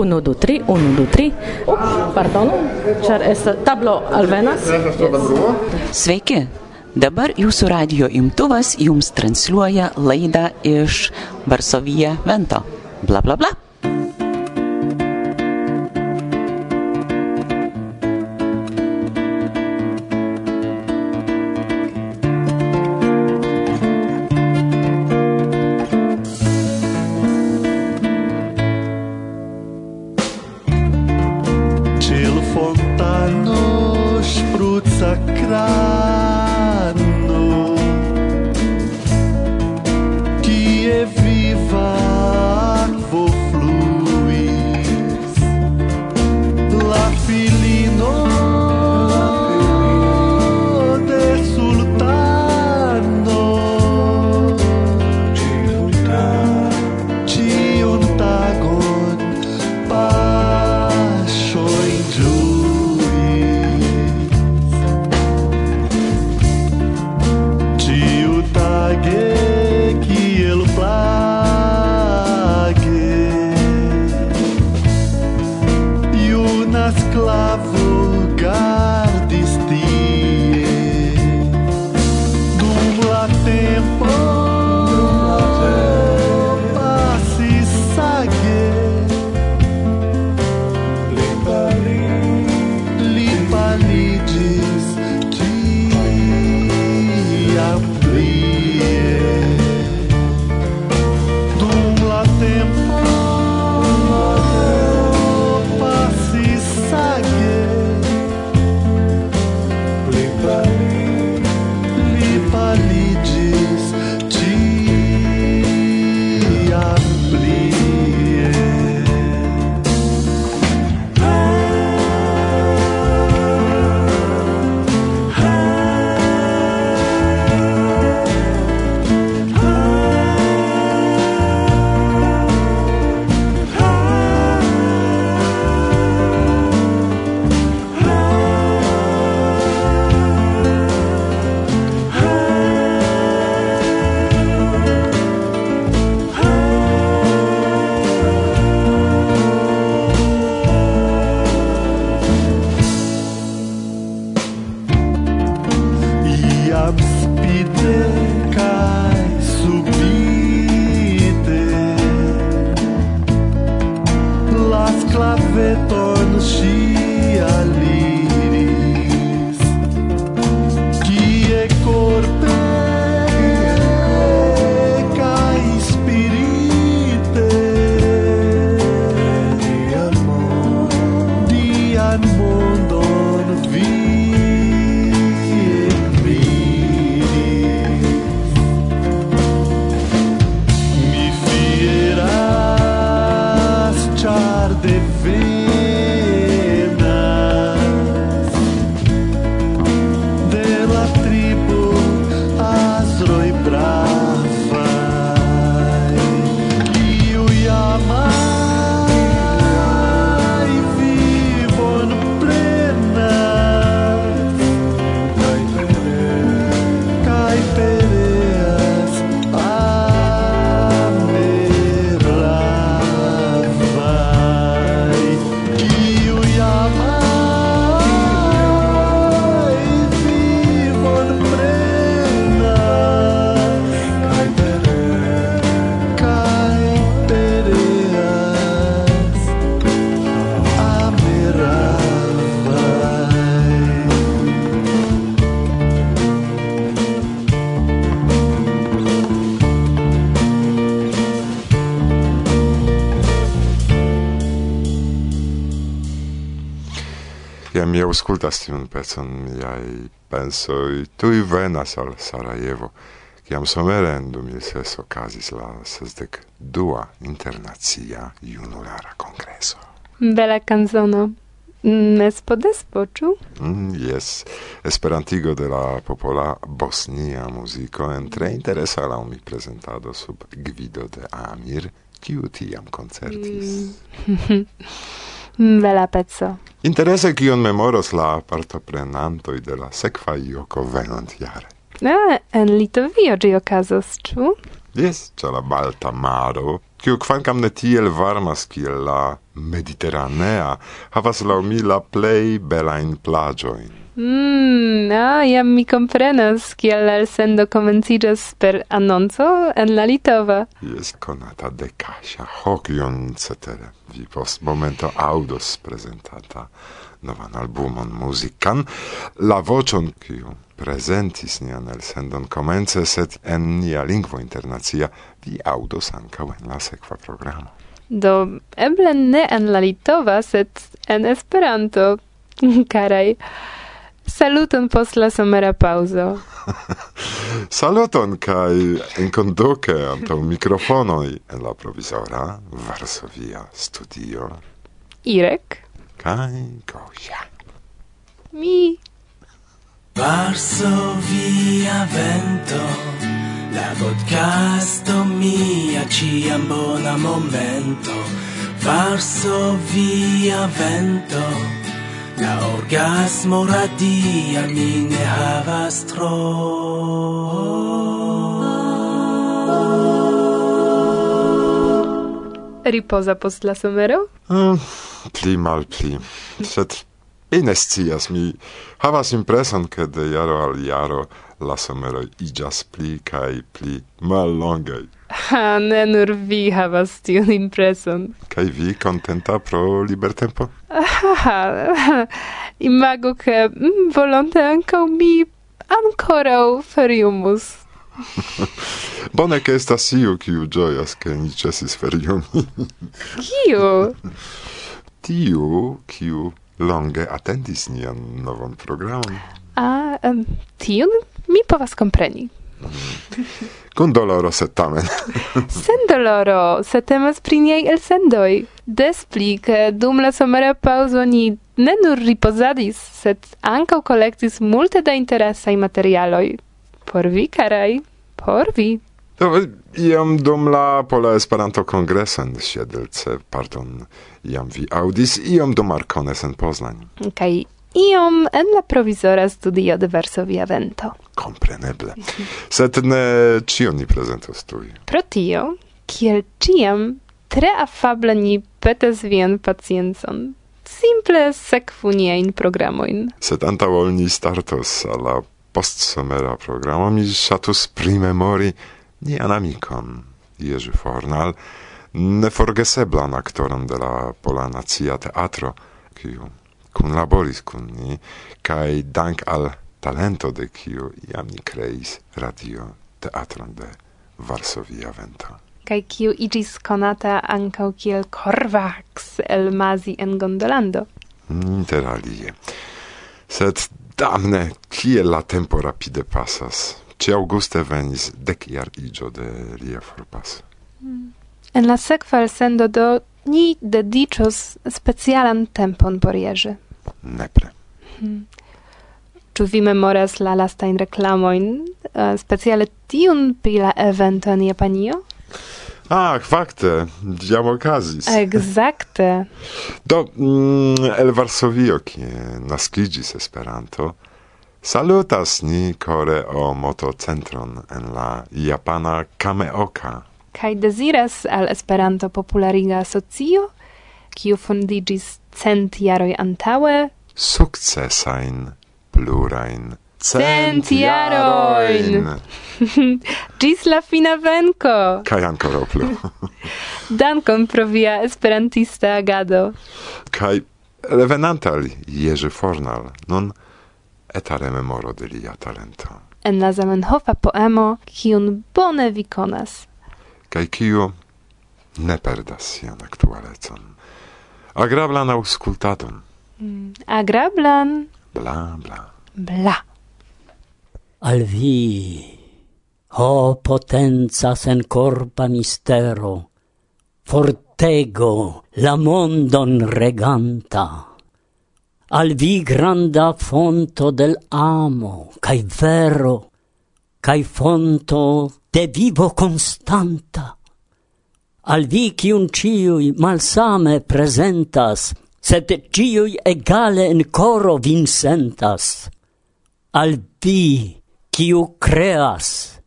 1 2 3 1 2 3 pardon char es tablo alvenas Sveiki! Dabar jūsų radio imtuvas jums transliuoja laidą iš Varsovija Vento. Bla bla bla. auscultas tiun pecon, miai pensoi tui venas al Sarajevo, ciam somere en 2006 ocasis la sesdec dua Internacia junulara congreso. Bela canzono. Mespodespo, ĉu? Mm, yes. Esperantigo de la popola bosnia muziko en tre interesa la mi prezentado sub gvido de Amir, kiu tiam koncertis. Mm. Bela pezzo. Interese kion memoros la partoprenantoj de la sekva joko venontjare. Ah, en Litovio ĝi okazos, ĉu? Yes, ĉe la Balta Maro, kiu kvankam ne tiel varmas kiel la Mediteranea, havas laŭ mi la plej belajn plaĝojn. Mm, ah, jam mi comprenas, kiel la elsendo comencigas per annonco en la Litova. Jest konata de Kasia Hokion, cetere. Vi post momento audos presentata novan albumon muzikan, la vocion kiu presentis nian elsendon comence, sed en nia lingvo internacia vi audos ankaŭ en la sekva programo. Do, eble ne en la Litova, sed en Esperanto, karaj. Saluton post la somera pauzo. Saluton kai enkonduke antaŭ mikrofonoj en la provizora Varsovia studio. Irek Kai Gosia. Mi. Varsovia vento La podcasto mia ciam bona momento Varsovia vento La orgasmo radia mi ne havas tro Ripoza post la somero? Mm, pli mal pli, sed mi ne scias, mi havas impreson, che de jaro al jaro la somero igas pli kaj pli mallongaj. Ha, ne nur vi havas tiun impreson. Kaj vi kontenta pro libertempo? Aha, imago mm, volonte ankaŭ mi ankoraŭ feriumus. Bone ke estas iu kiu ĝojas ke ni ĉesis feriumi. Kiu? Tiu, kiu longe atendis nian novan programon. Ah, A, um, tiun mi povas kompreni. Kun doloro sed tamen. sen doloro, se temas pri niaj elsendoj. Des pli, ke dum la somera pauzo ni ne nur ripozadis, sed ankaŭ kolektis multe da interesaj materialoj. Por vi, karaj, por vi. Do, iam dum la pola Esperanto kongreso en Siedelce, pardon, iam vi audis, iam dum Arkones en Poznań. Kaj okay. iom en la provizora studio de Varsovia Vento kompreneble. Sed ne ĉion ni prezentos tuj. Pro tio, kiel ciam, tre afable ni petas vian paciencon. Simple sekvu niajn programojn. Sed antaŭ ol ni startos al la postsomera programo, mi ŝatus primemori nian amikon Jerzy Fornal, neforgeseblan aktoron de la Pola Nacia Teatro, kiu kunlaboris kun ni, kaj dank al talento de kiu jam ni kreis radio teatron de Varsovia Vento. Kaj kiu iĝis konata ankaŭ kiel Korvax el Mazi en Gondolando. Interalie. Sed damne, kiel la tempo rapide pasas. Ci auguste venis dekjariĝo de lia forpas. Mm. En la sekva elsendo do ni dedicos specialan tempon por Jerzy. Nepre. Hmm. Ĉu vi memoras la lastajn reklamojn, uh, eh, speciale tiun pri la evento en Japanio? Ah, fakte, jam okazis. Exacte. Do, mm, el Varsovio, kie naskiĝis Esperanto, salutas ni kore o motocentron en la Japana Kameoka. Kaj deziras al Esperanto populariga asocio, kiu fondiĝis cent jaroj antaŭe. Sukcesajn plurain cent jarojn. Gis la fina venko. Kaj ancora plu. Dankon pro via esperantista agado. Kaj revenanta al Jerzy Fornal, nun eta rememoro de lia talento. En la Zamenhofa poemo, kiun bone vi konas. Kaj kiu ne perdas sian aktualecon. Agrablan aŭskultadon. Mm, agrablan. Bla, bla bla. Al vi, ho potenza sen corpa mistero, fortego la mondon reganta. Al vi granda fonto del amo, cae vero, cae fonto de vivo constanta. Al vi cium ciui malsame presentas, sed ciui egale in coro vin sentas al vi quiu creas,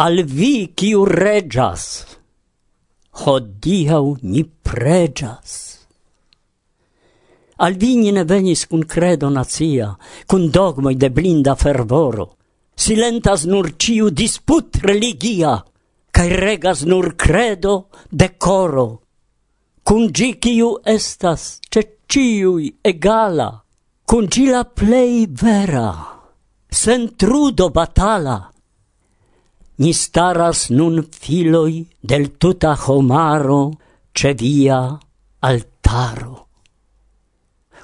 al vi quiu regas, hodiau ni pregas. Al vi ni ne venis cun credo nazia, cun dogmoi de blinda fervoro, silentas nur ciu disput religia, cae regas nur credo de coro, cun gi ciu estas ce ciui egala, cun gi la plei vera sen trudo batala. Ni staras nun filoi del tuta homaro ce via altaro.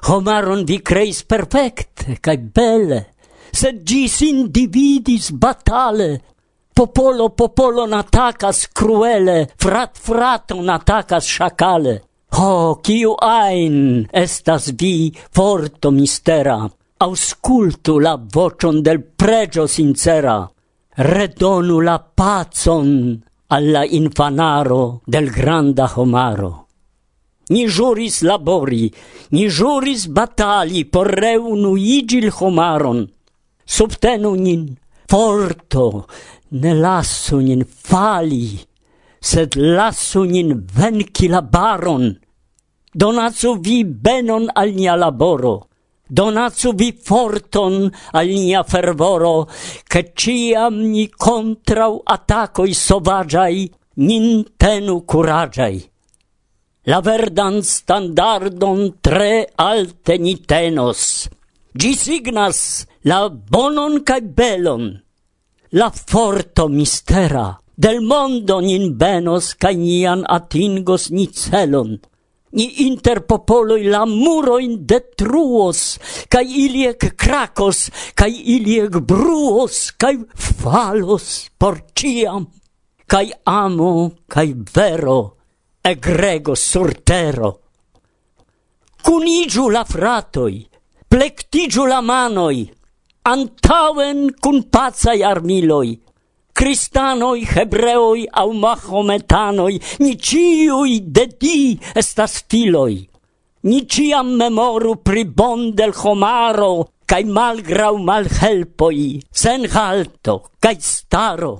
Homaron vi creis perfecte, cae belle, sed gis individis batale, popolo popolon atacas cruele, frat fraton atacas shakale. Ho, oh, kiu ain estas vi forto mistera, auscultu la vocion del pregio sincera, redonu la pacon alla infanaro del granda homaro. Ni juris labori, ni juris batali por reunu igil homaron. Subtenu nin forto, ne lasu nin fali, sed lasu nin venci la baron. Donatsu vi benon al nia laboro, donacu vi forton al nia fervoro, che ciam ni contrau atacoi sovagiai, nin tenu curagiai. La verdan standardon tre alte ni tenos. Gi signas la bonon cae belon, la forto mistera, del mondo nin benos cae nian atingos ni celon, ni interpopoloi la muroin detruos, cae iliec cracos, cae iliec bruos, cae falos por ciam, cae amo, cae vero, egrego sur tero. Cunigiu la fratoi, plectigiu la manoi, antauen cun pazai armiloi, cristanoi, hebreoi au mahometanoi, ni ciui de di estas filoi. Ni ciam memoru pri bondel homaro cae malgrau malhelpoi, sen halto cae staro.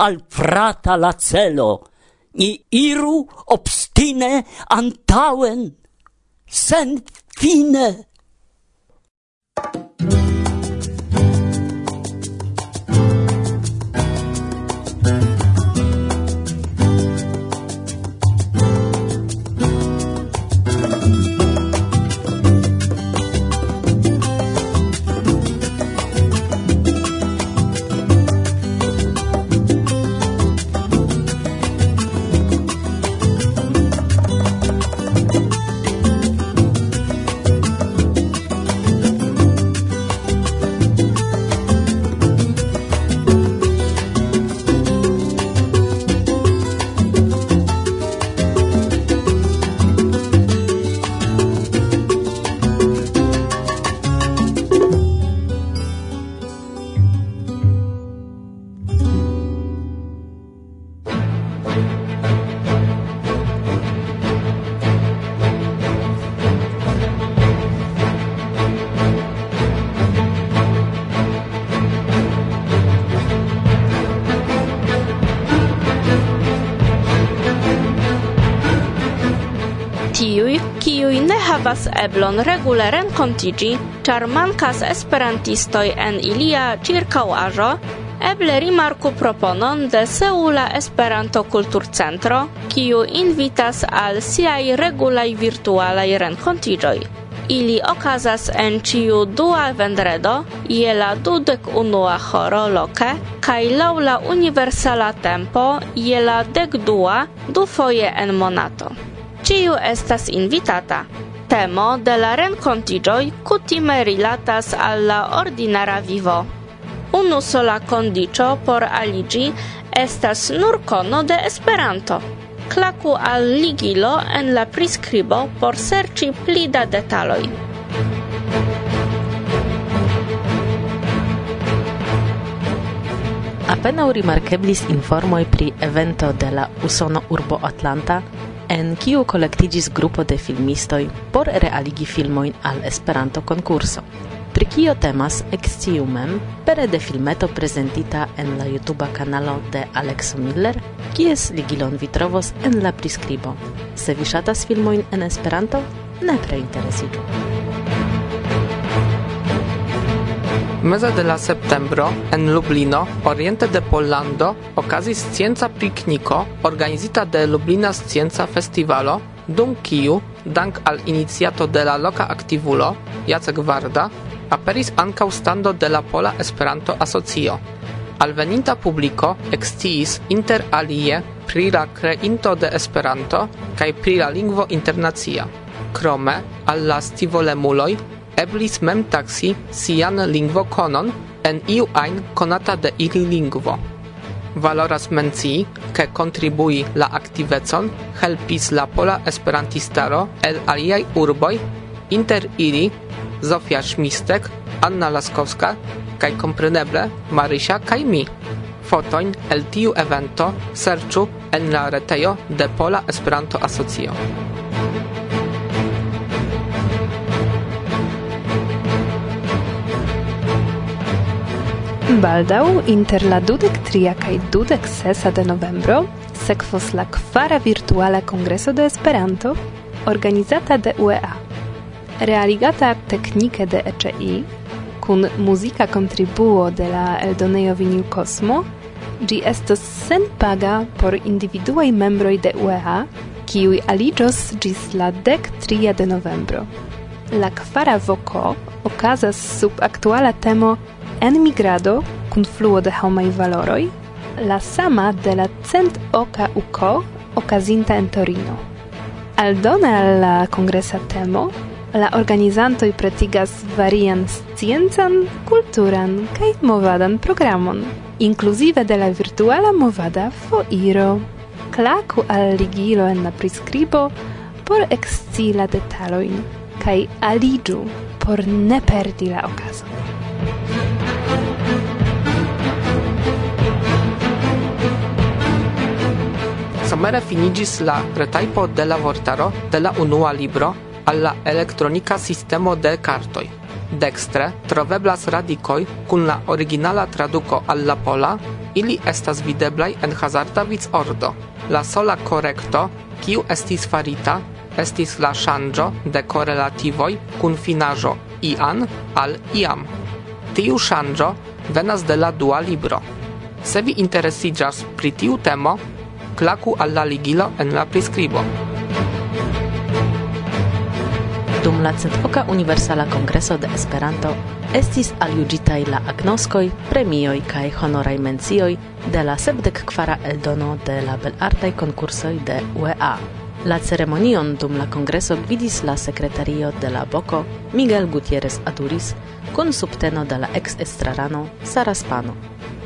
Al frata la celo, ni iru obstine antaŭen, sen fine. havas eblon regule renkontiĝi, ĉar mankas esperantistoj en ilia ĉirkaŭaĵo, eble rimarku proponon de Seula Esperanto Kulturcentro, kiu invitas al siaj regulaj virtualaj renkontiĝoj. Ili okazas en ĉiu dua vendredo je la dudek unua horo loke kaj laŭ la universala tempo je la dek dua dufoje en monato. Ciu estas invitata. Temo de la renkontiĝoj cutime rilatas al la ordinara vivo. Unu sola condicio por aligi estas nur cono de Esperanto. Klaku al ligilo en la priskribo por serĉi pli da detaloj. Apenaŭ rimarkeblis informoj pri evento de la Usono urbo Atlanta en kiu kolektigis grupo de filmistoj por realigi filmojn al Esperanto-konkurso. Pri kio temas eksciu mem pere de filmeto prezentita en la YouTube kanalo de Alexo Miller, kies ligilon vi trovos en la priskribo. Se vi ŝatas filmojn en Esperanto, nepre interesiĝu. Meze de la septembro en Lublino, oriente de Pollando, okazis scienca pikniko organizita de Lublina Scienca Festivalo, dum kiu, dank al iniciato de la loka aktivulo, Jacek Warda, aperis ankaŭ stando de la Pola Esperanto Asocio. Alveninta publiko eksciis inter alie pri la kreinto de Esperanto kaj pri la lingvo internacia. Krome al la stivolemuloj eblis mem taksi sian lingvokonon en iu ajn konata de ili lingvo. Valoras mencii, ke kontribui la aktivecon helpis la pola esperantistaro el aliaj urboj, inter ili Zofia Szmistek, Anna Laskowska, kaj kompreneble Marysia kaj mi. Fotojn el tiu evento serĉu en la retejo de Pola Esperanto Asocio. Baldau inter la dudek tria kaj dudek sesa de novembro sekvos la kvara virtuala kongreso de Esperanto organizata de UEA. Realigata teknike de ECI kun muzika kontribuo de la eldonejo Vinil Kosmo, ĝi estos senpaga por individuaj membroj de UEA, kiuj aliĝos ĝis la dek tria de novembro. La kvara voko okazas sub aktuala temo enmigrado kun fluo de homaj valoroj, la sama de la cent oka uko okazinta en Torino. Aldone al la kongresa temo, la organizantoj pretigas varian sciencan, kulturan kaj movadan programon, inkluzive de la virtuala movada foiro. Klaku al ligilo en la priskribo por ekscii la detalojn kaj aliĝu por ne perdi la okazon. somere finigis la retajpo de la vortaro de la unua libro al la elektronika sistemo de kartoj. Dextre troveblas radikoj kun la originala traduko al la pola, ili estas videblaj en hazarda ordo. La sola korekto, kiu estis farita, estis la ŝanĝo de korelativoj kun finaĵo ian al iam. Tiu ŝanĝo venas de la dua libro. Se vi interesiĝas pri tiu temo, klaku al la ligilo en la priskribo. Dum la centoka Universala Kongreso de Esperanto estis aljuĝitaj la agnoskoj, premioj kaj honoraj mencioj de la sepdek kvara eldono de la belartaj konkursoj de UEA. La ceremonion dum la kongreso gvidis la sekretario de la Boko Miguel Gutierrez Aduris kun subteno de la ex-estrarano Sara Spano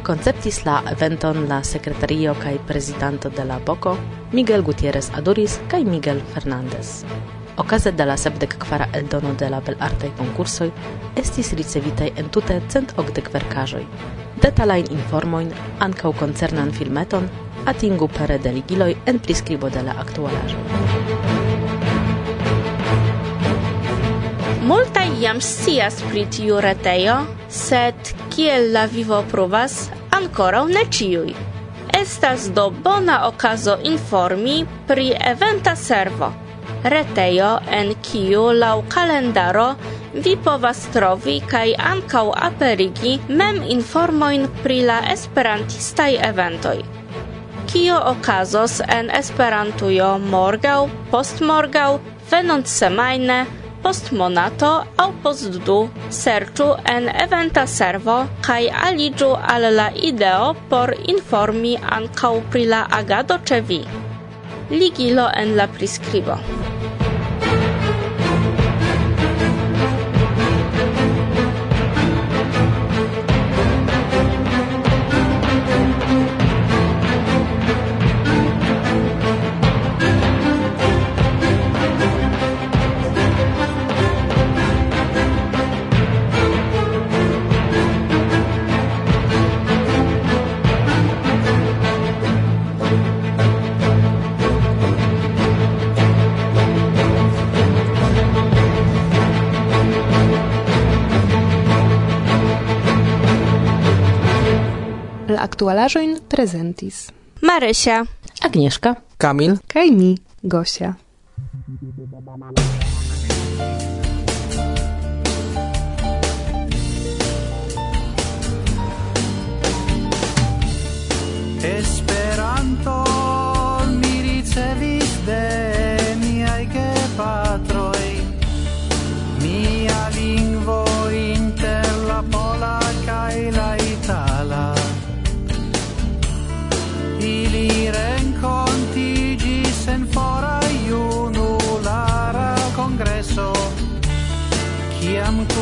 conceptis la eventon la sekretario kaj prezidanto de la Boko Miguel Gutierrez Aduris kaj Miguel Fernandez. Okaze de la sepdek kvara eldono de la belartaj konkursoj estis ricevitaj en tute cent okdek verkaĵoj. Detalajn informojn ankaŭ koncernan filmeton atingu pere de ligiloj en priskribo de la aktualaĵo. Multaj jam scias pri tiu retejo, sed kiel la vivo pruvas, ankoraŭ ne ĉiuj. Estas do bona okazo informi pri eventa servo. Retejo en kiu laŭ kalendaro vi povas trovi kaj ankaŭ aperigi mem informojn pri la esperantistaj eventoj kio okazos en Esperantujo morgaŭ, postmorgaŭ, venontsemajne, semajne, post monato au post du serĉu en eventa servo kaj aliĝu al la ideo por informi ankaŭ pri la agado ĉe vi. Ligilo en la priskribo. Aktualaĵojn prezentis Marysia. Agnieszka. Kamil, kaj mi, Gosia. Esperanto mi ricevis de gepatroi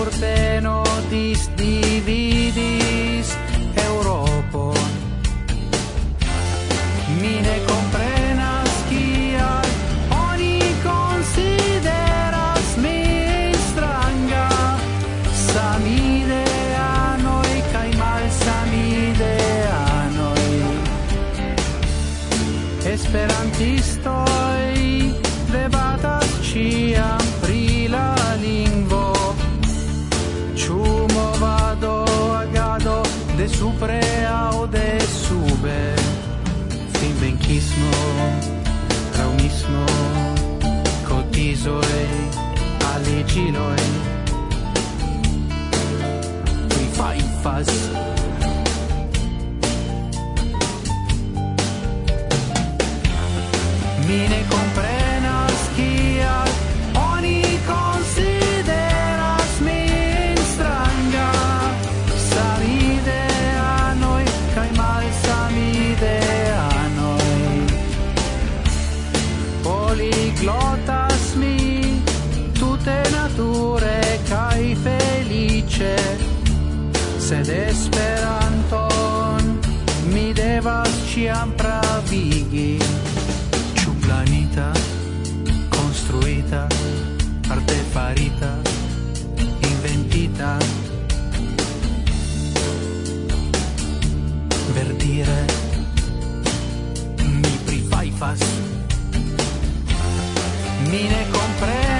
por beno dis facinojn Pri fajfas sed esperanton mi devas ciam pravigi. Ciu planita construita artefarita inventita? Verdire mi prifaifas mi ne comprendo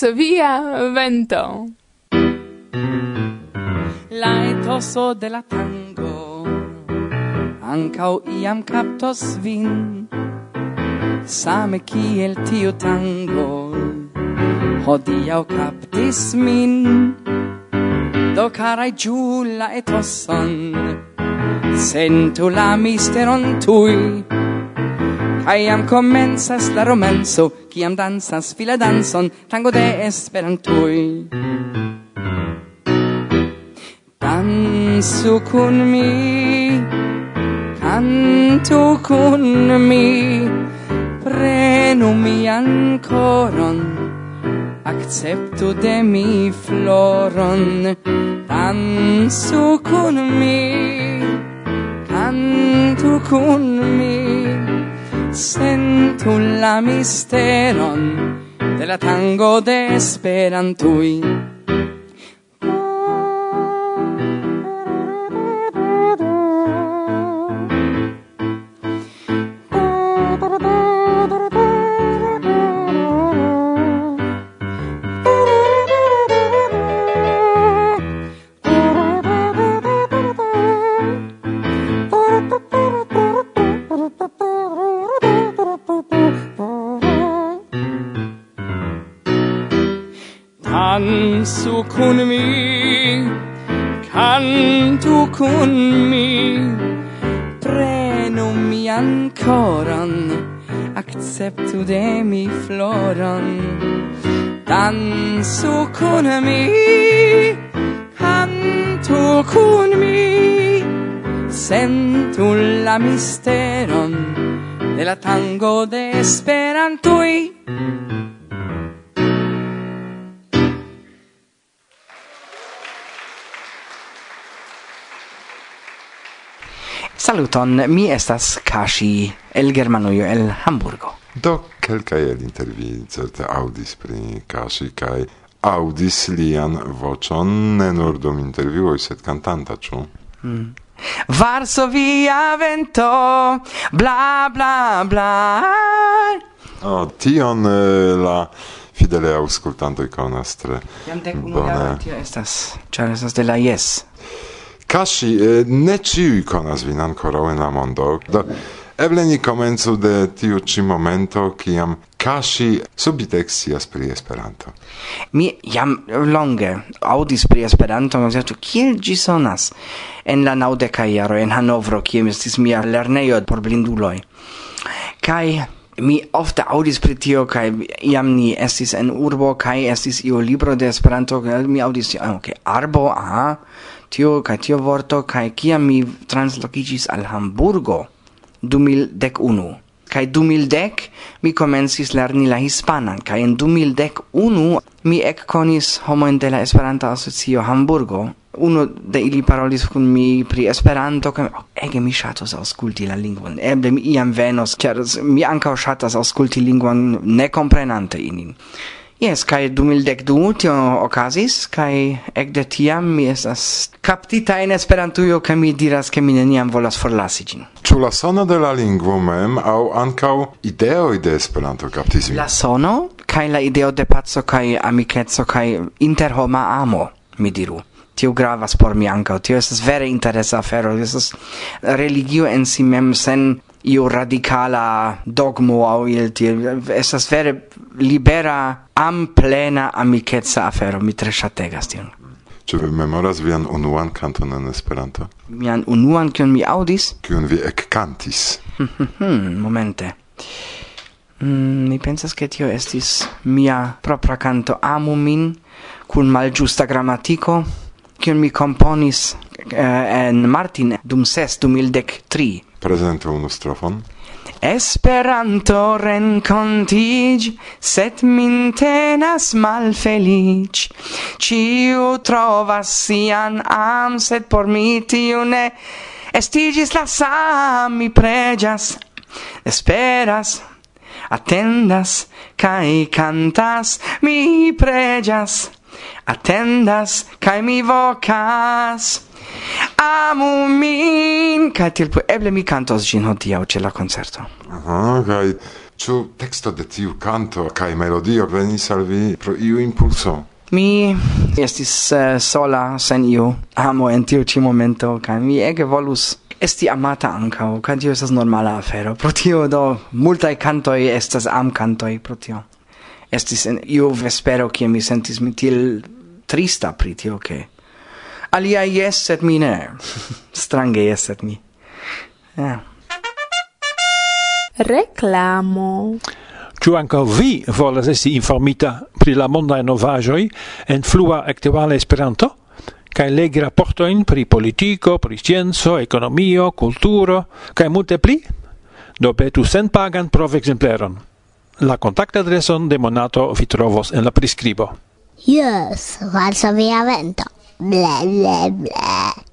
Varsovia vento. La etoso de la tango. Ancau iam captos vin. Same kiel tiu tango. Hodiau captis min. Do carai giù la etoson. Sentu la misteron tui Kaj am komencas la romanco, kiam dancas fila dancon, tango de esperantoj. Dansu kun mi, cantu kun mi, prenu mian coron, acceptu de mi floron, dansu kun mi, cantu kun mi, sentu la misteron de la tango de esperantui. misteron de la tango de Esperantui. Saluton, mi estas Kashi el Germanujo el Hamburgo. Do kelkaj el intervi certe audis pri Kashi kaj audis lian voĉon ne nur dum intervjuoj, sed kantanta, ĉu? Mm. Varsovia vento, bla bla bla. Oh, tion eh, la fidele auscultantoj konas tre. Jam dek unu jaro tio estas, ĉar estas de la Yes. Kashi, eh, ne ĉiuj konas vin ankoraŭ en la mondo. Do, eble ni komencu de tiu ĉi momento, kiam kasi subite scias pri Esperanto. Mi jam longe audis pri Esperanto, kaj kiel ĝi sonas en la naŭdeka jaro en Hanovro, kie estis mia lernejo por blinduloj. Kaj mi ofte audis pri tio kaj jam ni estis en urbo kaj estis io libro de Esperanto kaj mi audis ke ah, okay, arbo aha tio kaj tio vorto kaj kiam mi translokiĝis al Hamburgo 2011 kai 2010 mi komencis lerni la hispanan, kai en 2011 mi ekkonis homo de la Esperanta Asocio Hamburgo. Uno de ili parolis kun mi pri Esperanto, kai oh, ege mi ŝatus aŭskulti la lingvon. Eble mi iam venos, ĉar mi ankaŭ ŝatas aŭskulti lingvon ne komprenante ilin. Yes, kai 2012 tio okazis, kai ekde tiam mi estas kaptita en Esperantujo, kai mi diras, ke mi neniam volas forlasi ĝin. Ĉu la sono de la lingvo mem aŭ ankaŭ ideoj de Esperanto kaptis La sono kai la ideo de paco kai amikeco kai interhoma amo, mi diru. Tio gravas por mi ankaŭ. Tio estas vere interesa afero. Estas religio en si mem sen iu radicala dogmo au il tiel estas vere libera am plena amicetsa afero mi tre ŝategas tion Ĉu vi memoras vian unuan kanton en Esperanto? Mian unuan kion mi aŭdis? Kion vi ekkantis? Hmm, momente. Mm, mi pensas ke tio estis mia propra kanto Amu min kun malĝusta gramatiko kion mi komponis eh, en Martin dum ses dum ildek tri Prezentu unu strofon. Esperanto rencontig, set min tenas malfelic. Ciu trovas sian am, set por mi tiu ne. Estigis la sam, mi pregias, esperas, attendas, cae cantas, mi pregias, attendas, cae mi vocas. Amu min! Kaj tiel eble mi kantos ĝin hodiaŭ ĉe la koncerto. Aha, kaj ĉu teksto de tiu kanto kaj melodio venis al vi pro iu impulso? Mi estis uh, sola sen iu amo en tiu ĉi momento kaj mi ege volus esti amata ankaŭ kaj tio estas normala afero. Pro tio do multaj kantoj estas amkantoj pro tio. Estis en iu vespero kie mi sentis mi tiel trista pri tio ke alia yes sed mi ne. Strange yes sed mi. Eh. Reclamo. Ĉu ankaŭ vi volas esti informita pri la mondaj novaĵoj en flua aktuala Esperanto? kaj legi raportojn pri politiko, pri scienco, ekonomio, kulturo kaj multe pli? Do petu senpagan provekzempleron. La kontaktadreson de Monato vi trovos en la priskribo. Yes, valsa via vento. Beli.